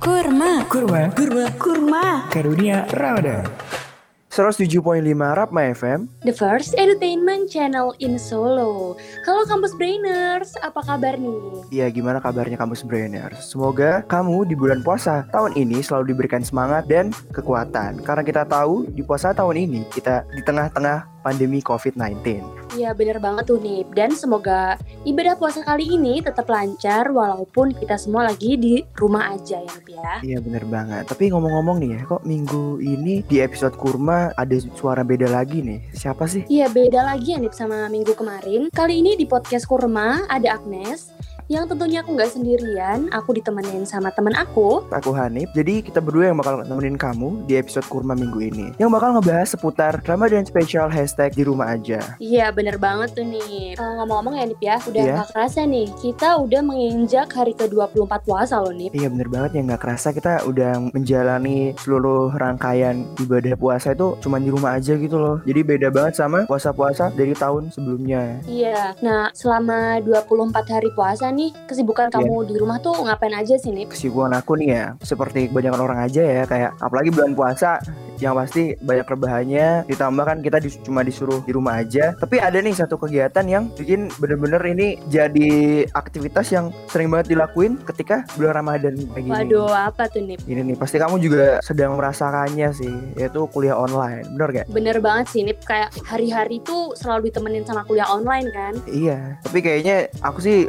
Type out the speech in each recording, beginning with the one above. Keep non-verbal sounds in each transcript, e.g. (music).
Kurma. Kurma, kurma, Kurma. karunia Ramadan. 107.5 Rapma FM. The first entertainment channel in Solo. Halo Kampus Brainers, apa kabar nih? Ya gimana kabarnya kamu Brainers? Semoga kamu di bulan puasa tahun ini selalu diberikan semangat dan kekuatan. Karena kita tahu di puasa tahun ini kita di tengah-tengah pandemi COVID-19. Ya bener banget tuh nih. Dan semoga ibadah puasa kali ini tetap lancar walaupun kita semua lagi di rumah aja ya Nip ya. Iya bener banget. Tapi ngomong-ngomong nih ya, kok minggu ini di episode kurma ada suara beda lagi nih? Siapa sih? Iya beda lagi ya Nip sama minggu kemarin. Kali ini di podcast Kurma ada Agnes. Yang tentunya aku nggak sendirian, aku ditemenin sama teman aku. Aku Hanif. Jadi kita berdua yang bakal nemenin kamu di episode kurma minggu ini. Yang bakal ngebahas seputar Ramadan Special hashtag di rumah aja. Iya bener banget tuh nih. Kalau ngomong-ngomong ya Nip ya, udah Iya. nggak kerasa nih. Kita udah menginjak hari ke-24 puasa loh Nip. Iya bener banget ya nggak kerasa kita udah menjalani seluruh rangkaian ibadah puasa itu cuma di rumah aja gitu loh. Jadi beda banget sama puasa-puasa dari tahun sebelumnya. Iya, nah selama 24 hari puasa nih, kesibukan Iya. kamu di rumah tuh ngapain aja sih Nip? Kesibukan aku nih ya, seperti kebanyakan orang aja ya, kayak apalagi bulan puasa yang pasti banyak rebahannya ditambah kan kita dis- cuma disuruh di rumah aja tapi ada nih satu kegiatan yang bikin bener-bener ini jadi aktivitas yang sering banget dilakuin ketika bulan Ramadan kayak gini Waduh, apa tuh Nip? ini nih pasti kamu juga sedang merasakannya sih yaitu kuliah online bener gak? Bener banget sih Nip, kayak hari-hari tuh selalu ditemenin sama kuliah online kan? Iya, tapi kayaknya aku sih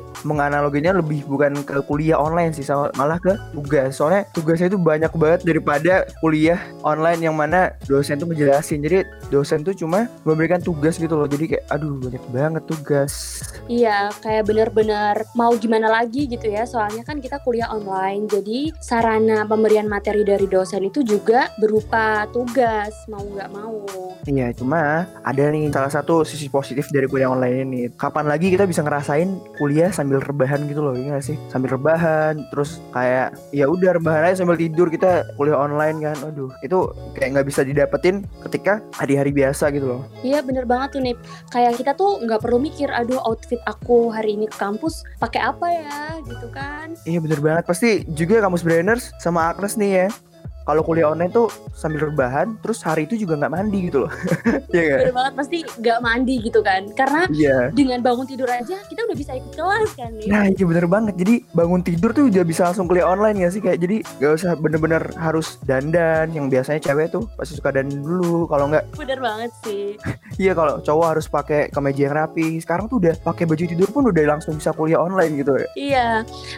menganaloginya lebih bukan ke kuliah online sih, sama- malah ke tugas. Soalnya tugasnya itu banyak banget daripada kuliah online yang mana dosen tuh ngejelasin. Jadi dosen tuh cuma memberikan tugas gitu loh. Jadi kayak aduh banyak banget tugas. Iya, kayak bener-bener mau gimana lagi gitu ya, soalnya kan kita kuliah online, jadi sarana pemberian materi dari dosen itu juga berupa tugas, mau nggak mau. Iya, cuma ada nih salah satu sisi positif dari kuliah online ini. Kapan lagi kita bisa ngerasain kuliah sambil rebahan gitu loh, gak sih? Sambil rebahan, terus kayak ya udah rebahan aja sambil tidur kita kuliah online kan. Aduh, itu kayak nggak bisa didapetin ketika hari-hari biasa gitu loh. Iya bener banget tuh Nip, kayak kita tuh nggak perlu mikir, aduh outfit aku hari ini ke kampus pakai apa ya, gitu kan? Iya bener banget. Pasti juga kamu Brainers sama Agnes nih ya. Kalau kuliah online tuh sambil rebahan, terus hari itu juga nggak mandi gitu loh. (laughs) Iya gak? Bener banget pasti nggak mandi gitu kan, karena Iya. dengan bangun tidur aja kita udah bisa ikut kelas kan Nip. Nah iya bener banget Jadi bangun tidur tuh udah bisa langsung kuliah online gak sih Kayak jadi gak usah bener-bener harus dandan Yang biasanya cewek tuh pasti suka dandan dulu Kalau nggak Bener banget sih. (laughs) Iya kalau cowok harus pakai kemeja yang rapi Sekarang tuh udah pakai baju tidur pun udah langsung bisa kuliah online gitu ya Iya,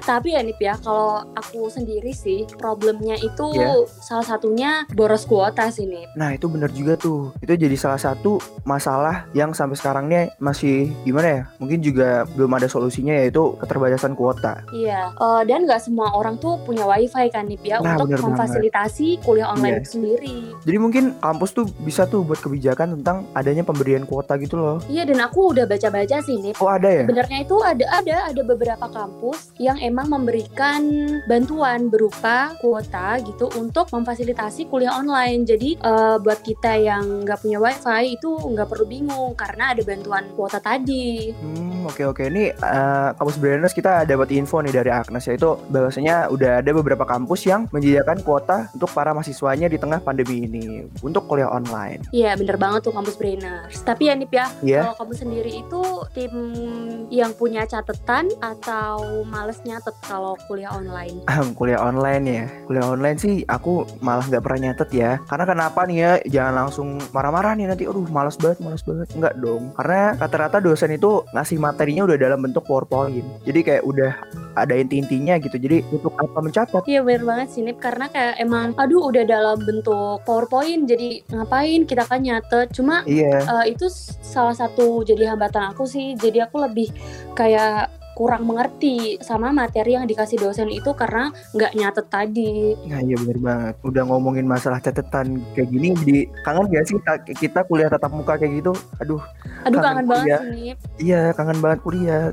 tapi ya Nip ya, kalau aku sendiri sih problemnya itu Iya. Salah satunya boros kuota sih Nip. Nah itu bener juga tuh Itu jadi salah satu masalah yang sampai sekarang nih masih gimana ya Mungkin juga belum ada solusinya yaitu keterbatasan kuota Iya, eh, dan nggak semua orang tuh punya wifi kan Nip ya Nah, untuk banget. memfasilitasi kuliah online Iya. itu sendiri. Jadi mungkin kampus tuh bisa tuh buat kebijakan tentang adanya pemberian kuota gitu loh Iya, dan aku udah baca-baca sih Nip. Oh ada ya? Sebenarnya itu ada ada ada beberapa kampus yang emang memberikan bantuan berupa kuota gitu untuk memfasilitasi kuliah online. Jadi eh, buat kita yang nggak punya wifi itu nggak perlu bingung karena ada bantuan kuota tadi. Hmm, oke oke. Ini eh, kampus Brainers kita dapat info nih dari Agnes yaitu bahwasanya udah ada beberapa kampus yang menyediakan kuota untuk para mahasiswanya di tengah pandemi ini untuk kuliah online. Iya bener banget tuh kampus Brainers. Tapi ya Nip ya, Iya. kalau kamu sendiri itu tim yang punya catatan atau males nyatet kalau kuliah online? Kuliah online ya. Kuliah online sih aku malah nggak pernah nyatet ya. Karena kenapa nih ya? Jangan langsung marah-marah nih nanti. Aduh, malas banget, malas banget. Enggak dong. Karena rata-rata dosen itu ngasih materinya udah dalam bentuk PowerPoint. Jadi kayak udah ada inti-intinya gitu. Jadi untuk apa mencatat? Iya bener banget sih Nip karena kayak emang aduh udah dalam bentuk PowerPoint jadi ngapain kita kan nyatet cuma Iya. eh, itu salah satu jadi hambatan aku sih jadi aku lebih kayak kurang mengerti sama materi yang dikasih dosen itu karena nggak nyatet tadi. Nah iya bener banget. Udah ngomongin masalah catatan kayak gini Jadi kangen gak sih ta- kita kuliah tatap muka kayak gitu? Aduh aduh Kangen kangen banget sih iya kangen banget kuliah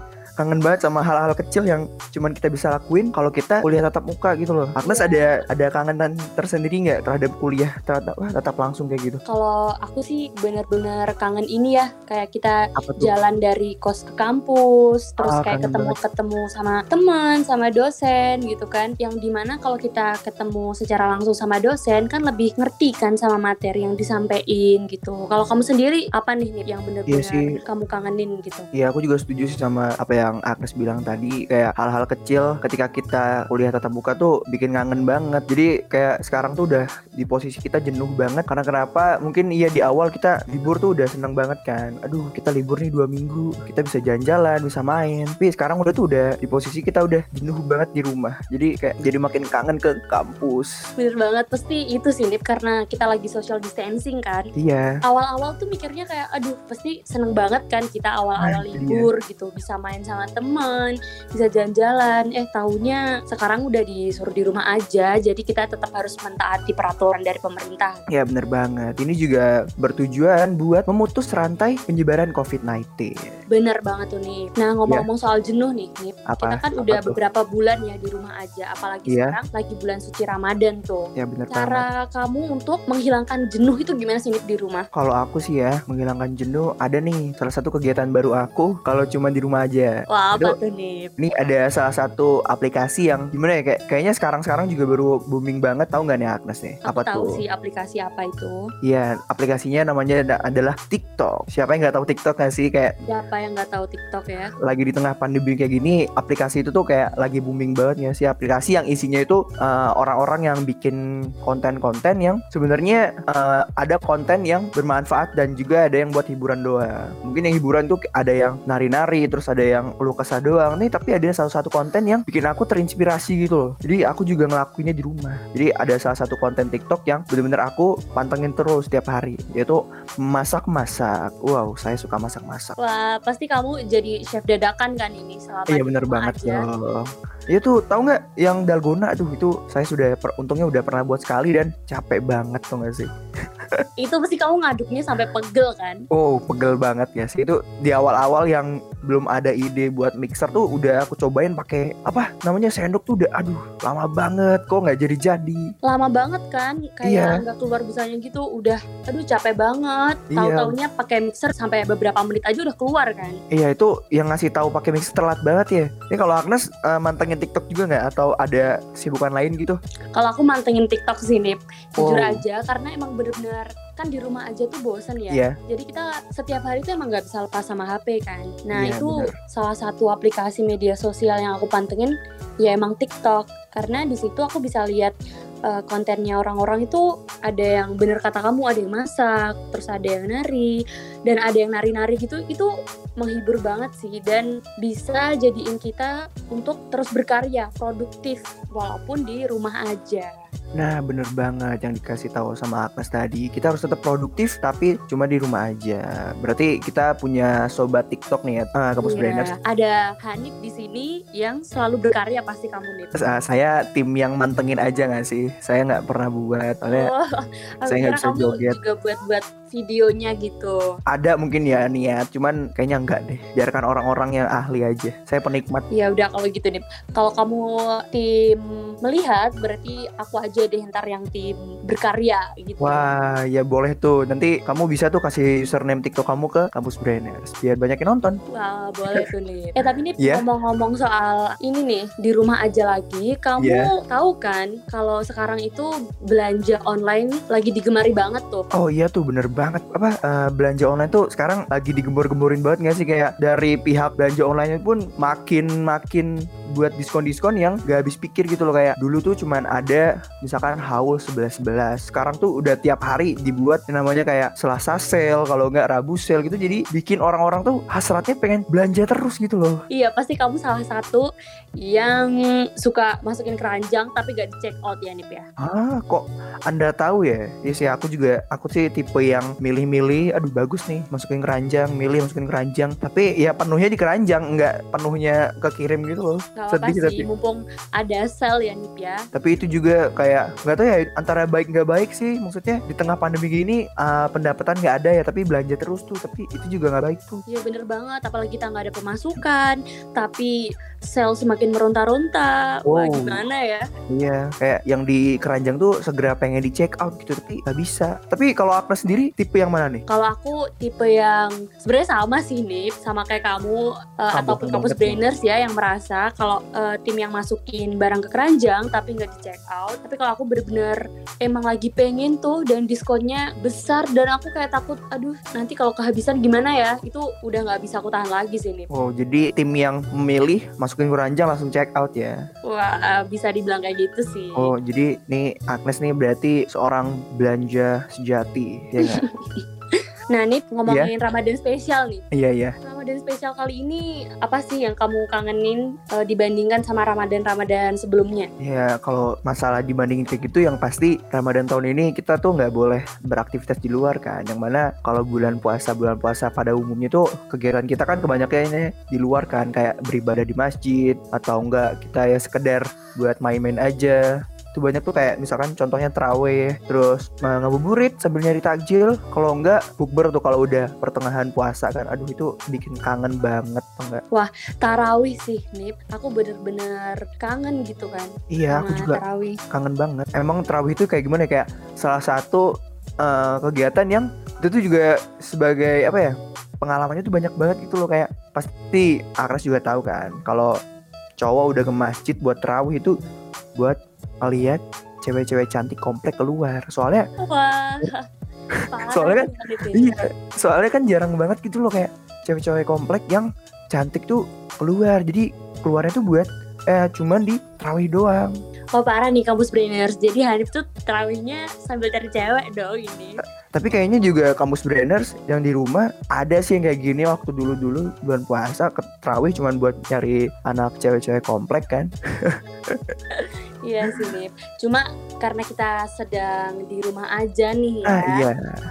kangen banget sama hal-hal kecil yang cuman kita bisa lakuin kalau kita kuliah tatap muka gitu loh. Agnes ada ada kangenan tersendiri nggak terhadap kuliah tatap wah, tatap langsung kayak gitu? Kalau aku sih benar-benar kangen ini ya, kayak kita jalan dari kos ke kampus, terus Ah, kayak kangen ketemu-ketemu sama teman, sama dosen gitu kan. Yang di mana kalau kita ketemu secara langsung sama dosen kan lebih ngerti kan sama materi yang disampaikan gitu. Kalau kamu sendiri apa nih yang benar-benar Iya kamu kangenin gitu? Iya aku juga setuju sih sama apa yang Agnes bilang tadi kayak hal-hal kecil ketika kita kuliah tatap muka tuh bikin kangen banget. Jadi kayak sekarang tuh udah di posisi kita jenuh banget karena kenapa? Mungkin iya di awal kita libur tuh udah seneng banget kan. Aduh kita libur nih dua minggu kita bisa jalan-jalan bisa main. Tapi sekarang udah tuh udah di posisi kita udah jenuh banget di rumah. Jadi kayak jadi makin kangen ke kampus. Bener banget, pasti itu sih Nip, karena kita lagi social distancing kan. iya. Awal-awal tuh mikirnya kayak aduh pasti seneng banget kan kita awal-awal Nah, itu libur gitu. Bisa main sama teman bisa jalan-jalan. Eh taunya sekarang udah disuruh di rumah aja jadi kita tetap harus mentaati peraturan dari pemerintah Ya bener banget. Ini juga bertujuan buat memutus rantai penyebaran COVID-19. bener banget tuh nih nah ngomong-ngomong soal jenuh nih Iya. Apa? kita kan Apa udah tuh? beberapa bulan ya di rumah aja apalagi Iya. sekarang lagi bulan suci Ramadan tuh Ya bener banget. cara kamu untuk menghilangkan jenuh itu gimana sih di rumah Kalau aku sih ya menghilangkan jenuh ada nih salah satu kegiatan baru aku kalau cuma di rumah aja. wah apa Aduh. tuh Nip Ini ada salah satu aplikasi yang gimana ya kayak kayaknya sekarang-sekarang juga baru booming banget tahu nggak nih Agnes nih? Aku apa tahu tuh? sih aplikasi apa itu. Iya aplikasinya namanya ada- adalah TikTok. Siapa yang nggak tahu TikTok nggak sih? Kayak siapa yang nggak tahu TikTok ya? lagi di tengah pandemi kayak gini aplikasi itu tuh kayak lagi booming banget ya sih? Aplikasi yang isinya itu uh, orang-orang yang bikin konten-konten yang sebenarnya uh, ada konten yang bermanfaat dan juga ada yang buat hiburan doang. Mungkin yang hiburan tuh ada yang nari-nari terus ada yang lu kesah doang. Nih tapi ada salah satu konten yang bikin aku terinspirasi gitu loh. Jadi aku juga ngelakuinnya di rumah. Jadi ada salah satu konten TikTok yang bener-bener aku pantengin terus setiap hari yaitu masak-masak wow saya suka masak-masak Wah, pasti kamu jadi chef dadakan kan ini selama Iya bener banget aja. loh. Iya tuh tahu nggak yang dalgona tuh itu saya sudah per- untungnya udah pernah buat sekali dan capek banget tuh nggak sih? (laughs) Itu pasti kamu ngaduknya sampai pegel kan? Oh pegel banget ya sih itu di awal-awal yang belum ada ide buat mixer tuh udah aku cobain pakai apa namanya sendok tuh udah aduh lama banget kok nggak jadi jadi. Lama banget kan? Iya. Kayak nggak keluar busanya gitu. Udah, aduh capek banget. Iya. Tahu-taunya pakai mixer sampai beberapa menit aja udah keluar kan? Iya itu yang ngasih tahu pakai mixer telat banget ya. Ini kalau Agnes eh, mantengin TikTok juga nggak atau ada sibukan lain gitu? Kalau aku mantengin TikTok sih, Nip. Jujur Oh. aja, karena emang bener-bener kan di rumah aja tuh bosen ya. Iya. Jadi kita setiap hari tuh emang nggak bisa lepas sama HP kan. Nah Iya, itu bener. salah satu aplikasi media sosial yang aku pantengin ya emang TikTok. Karena di situ aku bisa lihat eh, kontennya orang-orang itu ada yang bener kata kamu ada yang masak, terus ada yang nari, dan ada yang nari-nari gitu. Itu menghibur banget sih dan bisa jadiin kita untuk terus berkarya, produktif walaupun di rumah aja. Nah bener banget yang dikasih tahu sama Agnes tadi Kita harus tetap produktif tapi cuma di rumah aja Berarti kita punya sobat TikTok nih ya ah, Kampus Iya, Brainers Ada Hanif di sini yang selalu berkarya pasti kamu nih. Ah, Saya tim yang mantengin aja gak sih Saya nggak pernah buat Soalnya Oh, saya nggak bisa kamu joget. juga buat-buat videonya gitu. ada mungkin ya niat Cuman kayaknya enggak deh Biarkan orang-orang yang ahli aja Saya penikmat Ya udah kalau gitu nih. Kalau kamu tim melihat berarti aku aja deh ntar yang tim berkarya gitu. Wah ya boleh tuh Nanti kamu bisa tuh kasih username TikTok kamu ke Kampus Brainers Biar banyak yang nonton Wah, boleh tuh nih. (laughs) Eh tapi nih Iya. ngomong-ngomong soal ini nih di rumah aja lagi, kamu Iya. tahu kan kalau sekarang itu belanja online lagi digemari banget tuh. Oh iya tuh bener banget Apa eh, belanja online tuh sekarang lagi digembor-gemborin banget gak sih Kayak dari pihak belanja online pun makin-makin buat diskon-diskon yang gak habis pikir gitu loh Kayak dulu tuh cuman ada misalkan haul 11-11 Sekarang tuh udah tiap hari dibuat yang namanya kayak selasa sale Kalau nggak rabu sale gitu Jadi bikin orang-orang tuh hasratnya pengen belanja terus gitu loh Iya, pasti kamu salah satu yang suka masukin keranjang tapi gak di check out ya Nip ya. Ah kok anda tahu ya Ya sih aku juga Aku sih tipe yang milih-milih Aduh bagus nih Masukin keranjang Milih masukin keranjang Tapi ya penuhnya di keranjang Nggak penuhnya kekirim gitu loh Gak apa sih, tapi. mumpung ada sel ya Nip ya. Tapi itu juga kayak nggak tahu ya antara baik nggak baik sih. Maksudnya di tengah pandemi gini uh, pendapatan nggak ada ya, tapi belanja terus tuh. Tapi itu juga nggak baik tuh. Iya bener banget, apalagi kita nggak ada pemasukan, tapi sel semakin meronta-ronta. Wah Wow. gimana ya? Iya, kayak yang di keranjang tuh segera pengen di check out gitu, tapi nggak bisa. Tapi kalau Agnes sendiri tipe yang mana nih? Kalau aku tipe yang sebenarnya sama sih Nip, sama kayak kamu uh, ataupun kampus nih. brainers ya yang merasa kalau uh, tim yang masukin barang ke keranjang tapi nggak di check out. Tapi kalau aku bener-bener emang lagi pengen tuh dan diskonnya besar dan aku kayak takut, aduh nanti kalau kehabisan gimana ya? Itu udah nggak bisa aku tahan lagi sih Nip. Oh, jadi tim yang memilih masukin keranjang langsung check out ya. Wah uh, bisa dibilang kayak gitu sih. Oh, jadi nih Agnes nih berarti seorang belanja sejati, ya nggak? (laughs) Nah Nip ngomongin Ramadan spesial nih. Iya, iya. Ramadan spesial kali ini apa sih yang kamu kangenin uh, dibandingkan sama Ramadan-Ramadan sebelumnya? Ya kalau masalah dibandingin kayak gitu yang pasti Ramadan tahun ini kita tuh nggak boleh beraktivitas di luar kan. Yang mana kalau bulan puasa bulan puasa pada umumnya tuh kegiatan kita kan kebanyakannya di luar kan. Kayak beribadah di masjid atau enggak kita ya sekedar buat main-main aja itu banyak tuh kayak misalkan contohnya terawih terus uh, ngabuburit sambil nyari takjil kalau enggak bukber tuh kalau udah pertengahan puasa kan aduh itu bikin kangen banget enggak Tarawih sih Nip, aku bener-bener kangen gitu kan iya aku juga tarawih. kangen banget. Emang terawih itu kayak gimana ya? kayak salah satu eh, kegiatan yang itu tuh juga sebagai apa ya pengalamannya tuh banyak banget gitu loh kayak pasti Akras juga tahu kan kalau cowok udah ke masjid buat terawih itu buat ngeliat cewek-cewek cantik komplek keluar. Soalnya Wah, (laughs) Soalnya kan- ya. iya soalnya kan jarang banget gitu loh kayak cewek-cewek komplek yang cantik tuh keluar. Jadi keluarnya tuh buat eh cuman di terawih doang. Oh parah nih kampus brainers, jadi Hanif tuh terawihnya sambil cari cewek dong ini. Tapi kayaknya juga kampus brainers yang di rumah ada sih yang kayak gini waktu dulu-dulu bulan puasa ke terawih cuman buat nyari anak cewek-cewek komplek kan. (laughs) Iya sih Nip, cuma karena kita sedang di rumah aja nih ya Ah iya.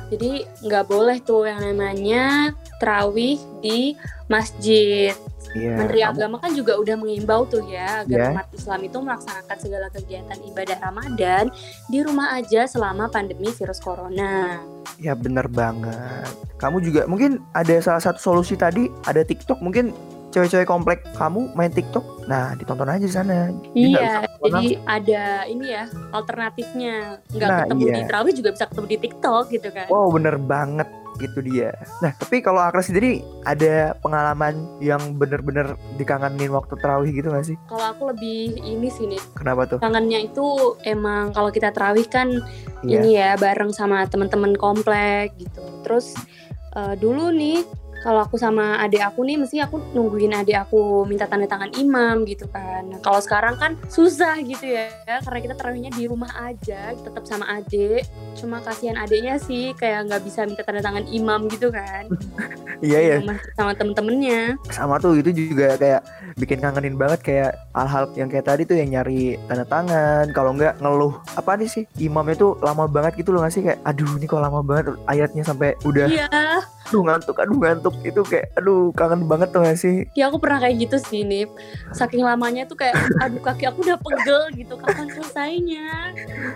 Jadi nggak boleh tuh yang namanya terawih di masjid Iya. Menteri Agama kan juga udah mengimbau tuh ya agar Ya. umat Islam itu melaksanakan segala kegiatan ibadah Ramadan di rumah aja selama pandemi virus corona. Ya bener banget. Kamu juga mungkin ada salah satu solusi tadi ada TikTok mungkin cewek-cewek komplek kamu main TikTok. Nah, ditonton aja di sana. Iya, jadi ada ini ya alternatifnya. Nggak Nah, ketemu iya. di terawih juga bisa ketemu di TikTok gitu kan. Wow, bener banget itu dia. Nah, tapi kalau Akra sendiri ada pengalaman yang bener-bener dikangenin waktu terawih gitu gak sih? Kalau aku lebih ini sih nih, Kenapa tuh? kangennya itu emang kalau kita terawih kan Iya. ini ya bareng sama teman-teman komplek gitu. Terus eh, dulu nih kalau aku sama adik aku nih mesti aku nungguin adik aku minta tanda tangan imam gitu kan. Nah, kalau sekarang kan susah gitu ya karena kita terawihnya di rumah aja tetap sama adik. Cuma kasihan adiknya sih kayak nggak bisa minta tanda tangan imam gitu kan. (laughs) Iya ya. Sama temen-temennya. sama tuh itu juga kayak bikin kangenin banget kayak hal-hal yang kayak tadi tuh yang nyari tanda tangan kalau nggak ngeluh apa nih sih imamnya tuh lama banget gitu loh nggak sih kayak aduh ini kok lama banget ayatnya sampai udah Iya, aduh ngantuk aduh ngantuk itu kayak aduh kangen banget tuh gak sih ya aku pernah kayak gitu sih Nip. Saking lamanya tuh kayak aduh kaki aku udah pegel gitu kapan selesainya.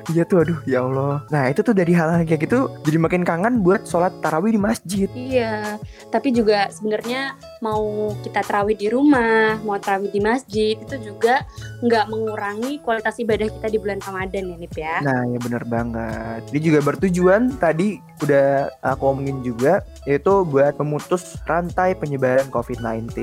iya tuh aduh ya Allah nah itu tuh dari hal-hal kayak gitu jadi makin kangen buat sholat tarawih di masjid Iya, tapi juga sebenarnya mau kita terawih di rumah, mau terawih di masjid itu juga nggak mengurangi kualitas ibadah kita di bulan Ramadan ya Nip ya. Nah, ya bener banget. Ini juga bertujuan tadi udah aku omongin juga yaitu buat memutus rantai penyebaran COVID-19.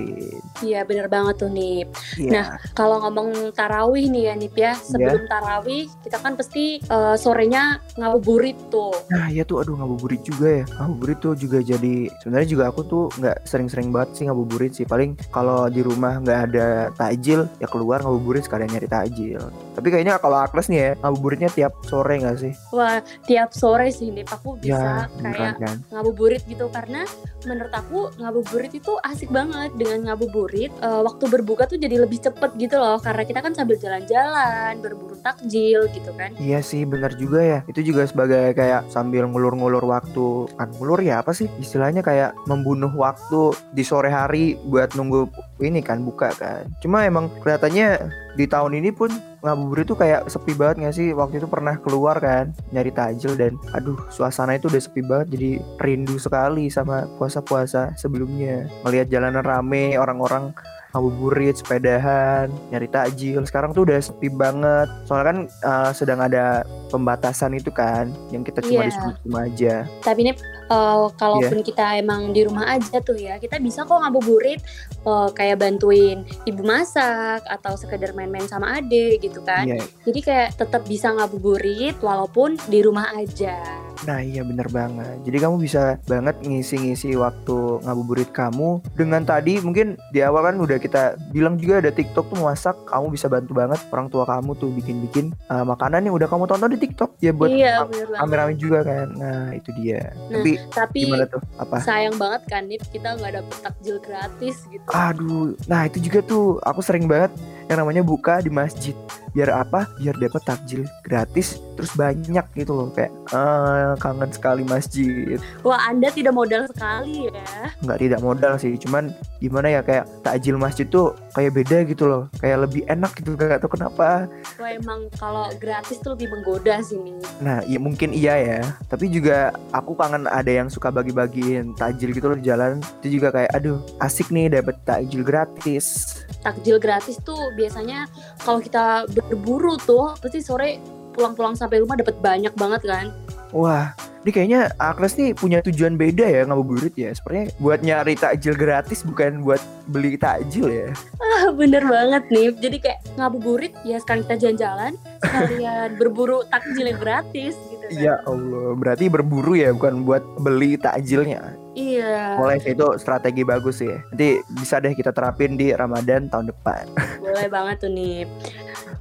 Iya bener banget tuh Nip. Iya. Nah, Kalau ngomong tarawih nih ya Nip ya, sebelum tarawih kita kan pasti eh, sorenya ngabuburit tuh. Nah, iya tuh aduh ngabuburit juga ya. Ngabuburit tuh juga jadi sebenarnya juga aku tuh nggak sering-sering banget sih ngabuburit sih. Paling kalau di rumah nggak ada takjil ya keluar ngabuburit sekalian nyari takjil. Tapi kayaknya kalau Agnes nih ya ngabuburitnya tiap sore nggak sih? Wah tiap sore sih Nip aku bisa Ya, kayak kan. ngabuburit gitu karena menurut aku ngabuburit itu asik banget. Dengan ngabuburit eh, waktu berbuka tuh jadi lebih cepet gitu loh. Karena kita kan sambil jalan-jalan berburu takjil gitu kan. Iya sih benar juga ya. Itu juga sebagai kayak sambil ngulur-ngulur waktu Kan ngulur ya apa sih Istilahnya? Kayak membunuh waktu di sore hari Buat nunggu ini kan buka kan. Cuma emang kelihatannya di tahun ini pun ngabuburit tuh kayak sepi banget gak sih waktu itu pernah keluar kan nyari tajil dan aduh suasana itu udah sepi banget jadi rindu sekali sama puasa-puasa sebelumnya melihat jalanan rame orang-orang ngabuburit, sepedahan, nyari takjil. Sekarang tuh udah sepi banget. Soalnya kan uh, sedang ada pembatasan itu kan, yang kita cuma disuruh rumah aja. Tapi nih eh, kalaupun Iya. kita emang di rumah aja tuh ya, kita bisa kok ngabuburit eh, kayak bantuin ibu masak atau sekedar main-main sama adik gitu kan. Iya. Jadi kayak tetap bisa ngabuburit walaupun di rumah aja. Nah iya bener banget. Jadi kamu bisa banget ngisi-ngisi waktu ngabuburit kamu dengan tadi mungkin di awal kan udah kita bilang juga ada TikTok tuh masak. Kamu bisa bantu banget orang tua kamu tuh bikin-bikin uh, makanan yang udah kamu tonton di TikTok ya buat iya, am- bener banget. rame-rame juga kan. Nah itu dia. Nah, Tapi Tapi gimana tuh? Apa? sayang banget kan nih kita nggak dapet takjil gratis gitu. Aduh, nah itu juga tuh aku sering banget yang namanya buka di masjid. Biar apa? Biar dapat takjil gratis terus banyak gitu loh kayak eh, kangen sekali masjid. Wah Anda tidak modal sekali ya. nggak tidak modal sih cuman gimana ya kayak takjil masjid tuh kayak beda gitu loh kayak lebih enak gitu gak tau kenapa Wah emang kalau gratis tuh lebih menggoda sih nih. nah iya mungkin iya ya tapi juga aku kangen ada yang suka bagi-bagiin takjil gitu loh di jalan itu juga kayak aduh asik nih dapet takjil gratis Takjil gratis tuh biasanya kalau kita berburu tuh pasti sore pulang-pulang sampai rumah dapat banyak banget kan. wah ini kayaknya Agnes nih punya tujuan beda ya ngabuburit ya sepertinya buat nyari takjil gratis bukan buat beli takjil ya Ah, bener banget nih. Jadi kayak ngabuburit ya sekarang kita jalan-jalan sekalian berburu takjil yang gratis gitu. Ya Allah berarti berburu ya bukan buat beli takjilnya Iya. Boleh sih itu strategi bagus sih. Nanti bisa deh kita terapin di Ramadan tahun depan. Boleh banget tuh nih.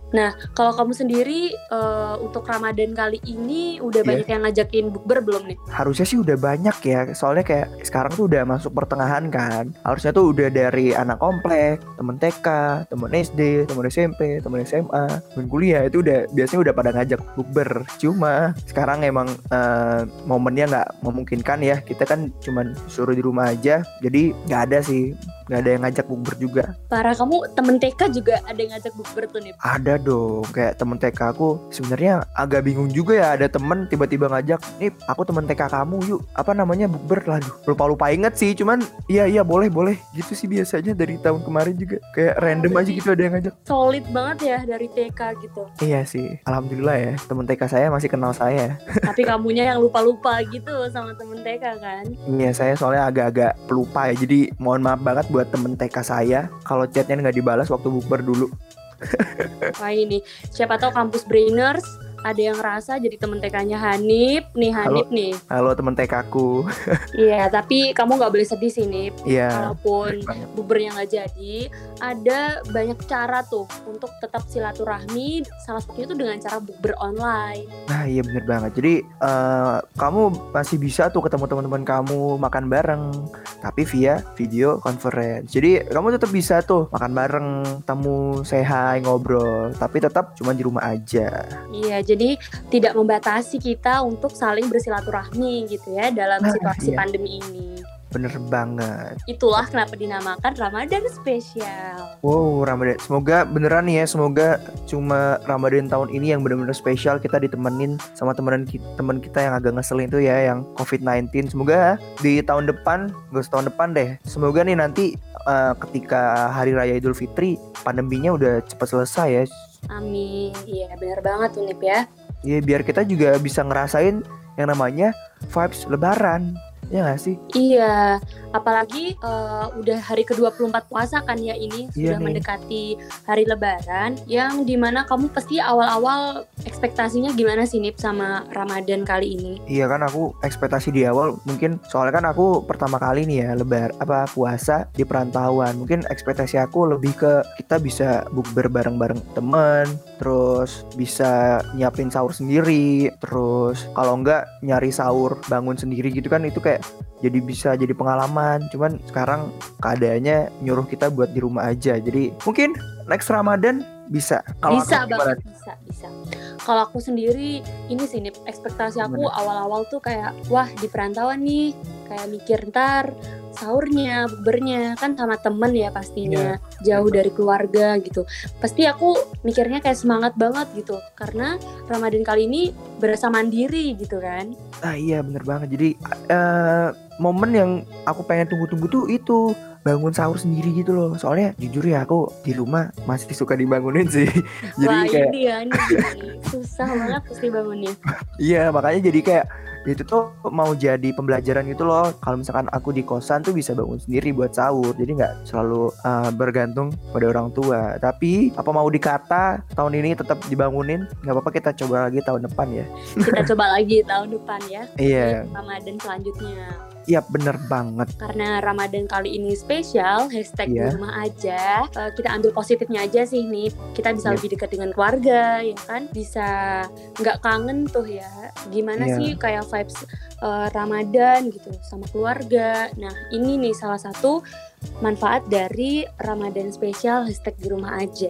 Nah, kalau kamu sendiri eh, untuk Ramadan kali ini udah Iya. banyak yang ngajakin bukber belum nih? Harusnya sih udah banyak ya. Soalnya kayak sekarang tuh udah masuk pertengahan kan. Harusnya tuh udah dari anak komplek, temen TK, temen SD, temen SMP, temen SMA, temen kuliah itu udah biasanya udah pada ngajak bukber. Cuma sekarang emang eh, momennya nggak memungkinkan ya. Kita kan cuman suruh di rumah aja. Jadi nggak ada sih, nggak ada yang ngajak bukber juga. Para kamu temen TK juga ada yang ngajak bukber tuh nih. Ada dong, kayak temen TK aku sebenarnya agak bingung juga ya ada temen tiba-tiba ngajak, nih aku temen TK kamu yuk, apa namanya bukber, laduh lupa-lupa inget sih, cuman iya iya boleh boleh gitu sih biasanya dari tahun kemarin juga kayak random aja berarti- gitu ada yang ngajak. Solid banget ya dari TK gitu. Iya sih, alhamdulillah ya temen TK saya masih kenal saya. (laughs) Tapi kamunya yang lupa-lupa gitu sama temen TK kan. Iya saya soalnya agak-agak pelupa ya, jadi mohon maaf banget buat temen TK saya kalau chatnya nggak dibalas waktu bukber dulu. Wah ini siapa tahu kampus brainers ada yang rasa jadi temen TK-nya Hanif nih Hanif nih. Halo temen TK aku, (laughs) Iya tapi kamu nggak boleh sedih sih Nip. iya. Bener banget. bubernya nggak jadi, ada banyak cara tuh untuk tetap silaturahmi. Salah satunya tuh dengan cara bukber online. Nah iya bener banget Jadi eh, kamu masih bisa tuh ketemu teman-teman kamu makan bareng Tapi via video conference Jadi kamu tetap bisa tuh makan bareng Temu hi ngobrol Tapi tetap cuma di rumah aja Iya, jadi tidak membatasi kita untuk saling bersilaturahmi gitu ya dalam Nah, situasi iya. pandemi ini. Bener banget Itulah kenapa dinamakan Ramadan spesial. Wow Ramadan Semoga beneran nih ya Semoga cuma Ramadan tahun ini yang bener-bener spesial Kita ditemenin sama temen kita, temen kita yang agak ngeselin tuh ya Yang COVID-19 Semoga di tahun depan Gak usah tahun depan deh Semoga nih nanti eh, ketika Hari Raya Idul Fitri Pandeminya udah cepat selesai ya Amin. Iya, benar banget tuh ya. Ya biar kita juga bisa ngerasain yang namanya vibes lebaran Ya gak sih? Iya, apalagi eh, udah hari ke-24 puasa kan ya ini Iya sudah nih. mendekati hari lebaran yang di mana kamu pasti awal-awal ekspektasinya gimana sih Nip sama Ramadan kali ini? Iya kan aku ekspektasi di awal mungkin soalnya kan aku pertama kali nih ya lebar apa puasa di perantauan mungkin ekspektasi aku lebih ke kita bisa bukber bareng-bareng temen terus bisa nyiapin sahur sendiri terus kalau enggak nyari sahur bangun sendiri gitu kan itu kayak jadi bisa jadi pengalaman. Cuman sekarang keadaannya nyuruh kita buat di rumah aja. Jadi mungkin next Ramadan bisa. Kalau bisa banget, bisa, bisa. Kalau aku sendiri ini sih Nip, ekspektasi aku awal-awal tuh kayak wah di perantauan nih, kayak mikir ntar sahurnya, bubernya kan sama temen ya pastinya, Iya. jauh dari keluarga gitu. Pasti aku mikirnya kayak semangat banget gitu, karena Ramadan kali ini berasa mandiri gitu kan. Ah iya bener banget. Jadi eh momen yang aku pengen tunggu-tunggu tuh itu bangun sahur sendiri gitu loh. Soalnya jujur ya aku di rumah masih suka dibangunin sih. (laughs) jadi Wah kayak ini ya, ini susah banget pasti bangunnya. (laughs) iya makanya jadi kayak itu tuh mau jadi pembelajaran gitu loh. Kalau misalkan aku di kosan tuh bisa bangun sendiri buat sahur. Jadi nggak selalu eh, bergantung pada orang tua. Tapi apa mau dikata tahun ini tetap dibangunin nggak apa-apa kita coba lagi tahun depan ya. Kita coba lagi tahun depan ya, Iya, Ramadan selanjutnya. Iya bener banget. karena Ramadan kali ini spesial hashtag Iya. di rumah aja Eh, kita ambil positifnya aja sih nih kita bisa Iya. lebih dekat dengan keluarga ya kan bisa nggak kangen tuh ya gimana Iya. sih kayak vibes eh, Ramadan gitu sama keluarga nah ini nih salah satu manfaat dari Ramadan spesial hashtag di rumah aja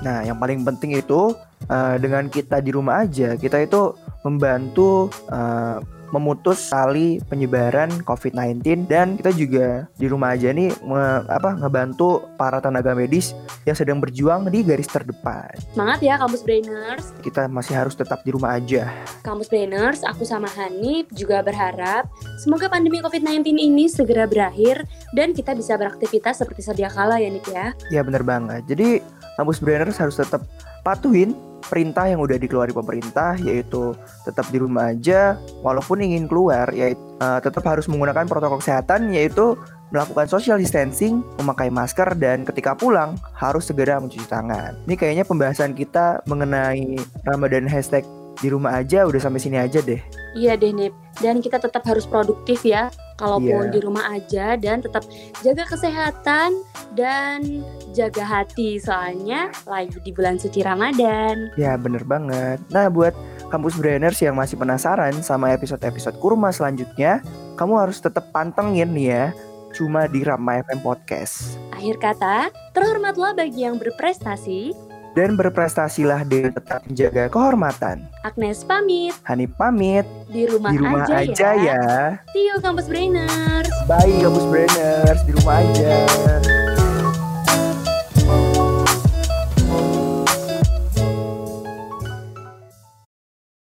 Nah, yang paling penting itu eh, dengan kita di rumah aja, kita itu membantu eh, memutus tali penyebaran COVID-19 dan kita juga di rumah aja nih me- apa ngebantu para tenaga medis yang sedang berjuang di garis terdepan. semangat ya kampus brainers Kita masih harus tetap di rumah aja. Kampus Brainers, aku sama Hanif juga berharap semoga pandemi COVID-19 ini segera berakhir dan kita bisa beraktivitas seperti sedia kala ya Nip ya. Ya bener banget. Jadi kampus Brainers harus tetap patuhin perintah yang udah dikeluarin pemerintah yaitu tetap di rumah aja walaupun ingin keluar ya eh, tetap harus menggunakan protokol kesehatan yaitu melakukan social distancing, memakai masker dan ketika pulang harus segera mencuci tangan. Ini kayaknya pembahasan kita mengenai Ramadan hashtag di rumah aja udah sampai sini aja deh. Iya deh Nip, dan kita tetap harus produktif ya kalaupun Iya. di rumah aja dan tetap jaga kesehatan dan jaga hati soalnya lagi di bulan suci Ramadan. Ya bener banget. Nah buat kampus brainers yang masih penasaran sama episode-episode kurma selanjutnya, kamu harus tetap pantengin nih ya, cuma di Rama FM Podcast. Akhir kata, terhormatlah bagi yang berprestasi. Dan berprestasilah dengan tetap menjaga kehormatan. Agnes pamit Hani pamit, di rumah, di rumah aja, aja, ya. See you Kampus Brainers. Bye kampus brainers, di rumah aja.